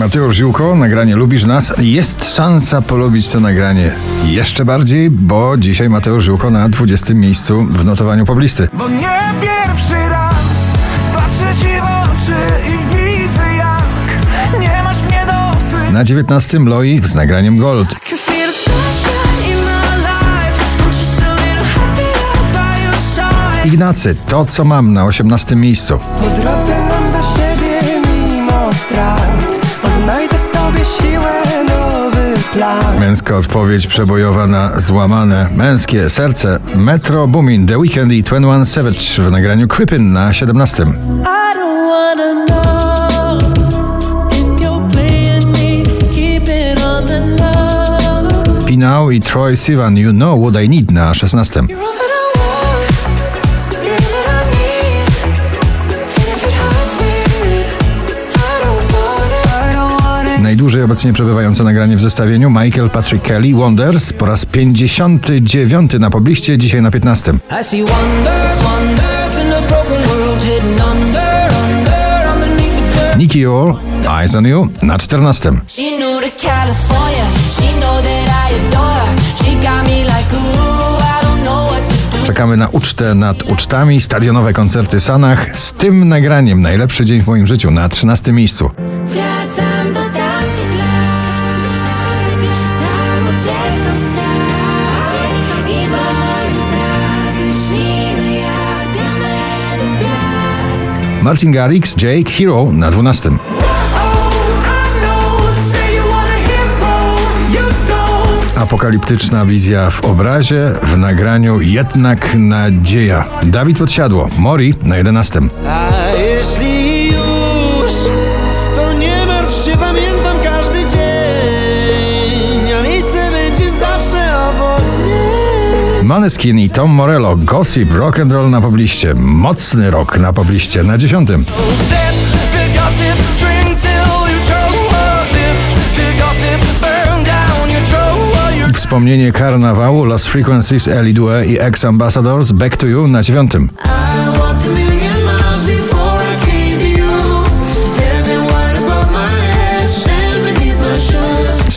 Mateusz Ziółko, nagranie Lubisz Nas. Jest szansa polubić to nagranie jeszcze bardziej, bo dzisiaj Mateusz Ziółko na 20 miejscu w notowaniu poblisty. Bo nie pierwszy raz patrzę ci w oczy i widzę jak nie masz mnie dosyć. Na 19 Loi z nagraniem Gold. Ignacy, to co mam na 18 miejscu. Po drodze mam do siebie mimo strat Męska odpowiedź przebojowa na złamane męskie serce. Metro Boomin, The Weeknd i 21 Savage w nagraniu Creepin' na 17. I don't wanna know If you're playing me, keep it on the low Pinał i Troy Sivan, You Know What I Need na 16. Najdłużej obecnie przebywające nagranie w zestawieniu Michael Patrick Kelly Wonders po raz 59 na pobliście, dzisiaj na 15. I see wonders, wonders in a broken world hidden under, under, underneath the dirt. Nicky All, Eyes on You na 14. She knew to California She know that I adore her She got me like ooh I don't know what to do Czekamy na ucztę nad ucztami, stadionowe koncerty Sanach z tym nagraniem Najlepszy dzień w moim życiu na 13 miejscu. Wracam do tamtych Martin Garrix, Jake, Hero na 12. Oh, I know. Say you want a hero. You don't. Apokaliptyczna wizja w obrazie, w nagraniu Jednak nadzieja. Dawid Podsiadło, Mori na 11. A jeśli Maneskin i Tom Morello, Gossip, Rock and Roll na pobliście. Mocny rock na pobliście na 10. Sip the gossip, drink till you choke. Sip the gossip, burn down your throat. Wspomnienie karnawału Lost Frequencies, Ellie Due i Ex Ambassadors Back to You na 9.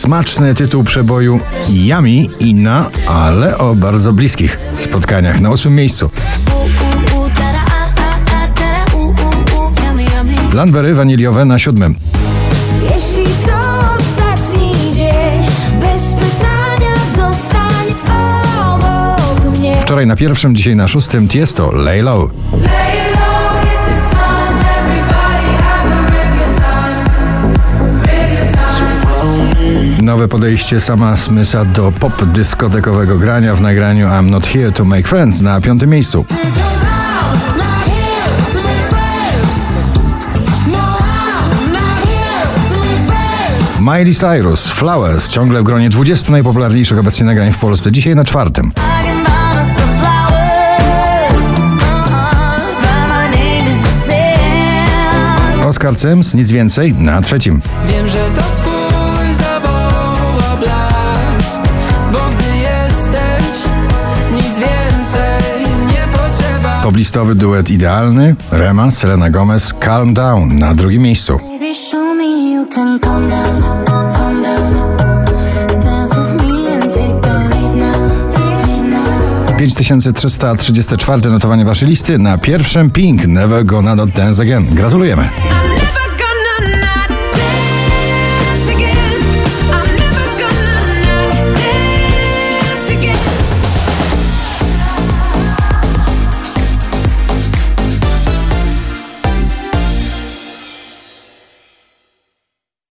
Smaczny tytuł przeboju Yummy i na, ale o bardzo bliskich spotkaniach na 8 miejscu. Landberry waniliowe na 7. Jeśli to ostatni dzień Bez pytania zostań obok mnie Wczoraj na pierwszym, dzisiaj na szóstym Tiesto. Lay low, Nowe podejście sama Smysa do pop dyskotekowego grania w nagraniu I'm Not Here to Make Friends na piątym miejscu. Miley Cyrus, Flowers, ciągle w gronie 20 najpopularniejszych obecnie nagrań w Polsce, dzisiaj na czwartym. Oscar Sims, nic więcej, na trzecim. Wiem, że Poblistowy duet idealny, Rema, Selena Gomez, Calm Down na drugim miejscu. Lead now, lead now. 5334 notowanie waszej listy, na pierwszym Pink, Never Gonna Not Dance Again. Gratulujemy.